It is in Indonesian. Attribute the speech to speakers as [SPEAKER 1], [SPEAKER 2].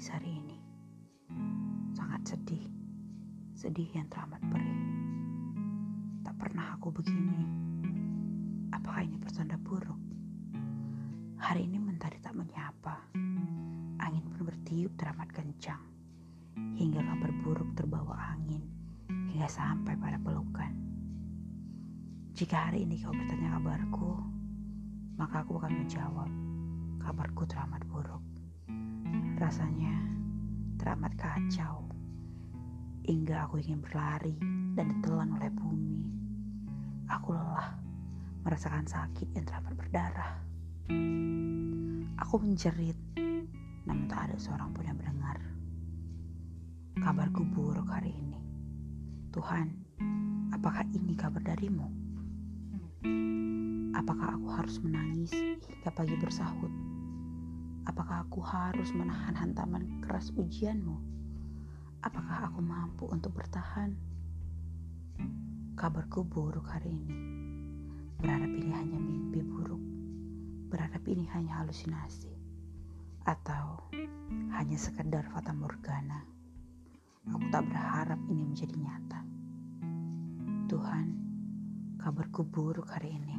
[SPEAKER 1] menangis hari ini. Sangat sedih. Sedih yang teramat perih. Tak pernah aku begini. Apakah ini pertanda buruk? Hari ini mentari tak menyapa. Angin pun bertiup teramat kencang. Hingga kabar buruk terbawa angin. Hingga sampai pada pelukan. Jika hari ini kau bertanya kabarku, maka aku akan menjawab, kabarku teramat buruk. Rasanya teramat kacau hingga aku ingin berlari dan ditelan oleh bumi. Aku lelah merasakan sakit yang teramat berdarah. Aku menjerit, namun tak ada seorang pun yang mendengar. Kabarku buruk hari ini. Tuhan, apakah ini kabar darimu? Apakah aku harus menangis hingga pagi bersahut? Apakah aku harus menahan hantaman keras ujianmu? Apakah aku mampu untuk bertahan? Kabarku buruk hari ini. Berharap ini hanya mimpi buruk. Berharap ini hanya halusinasi. Atau hanya sekedar fata morgana. Aku tak berharap ini menjadi nyata. Tuhan, kabarku buruk hari ini.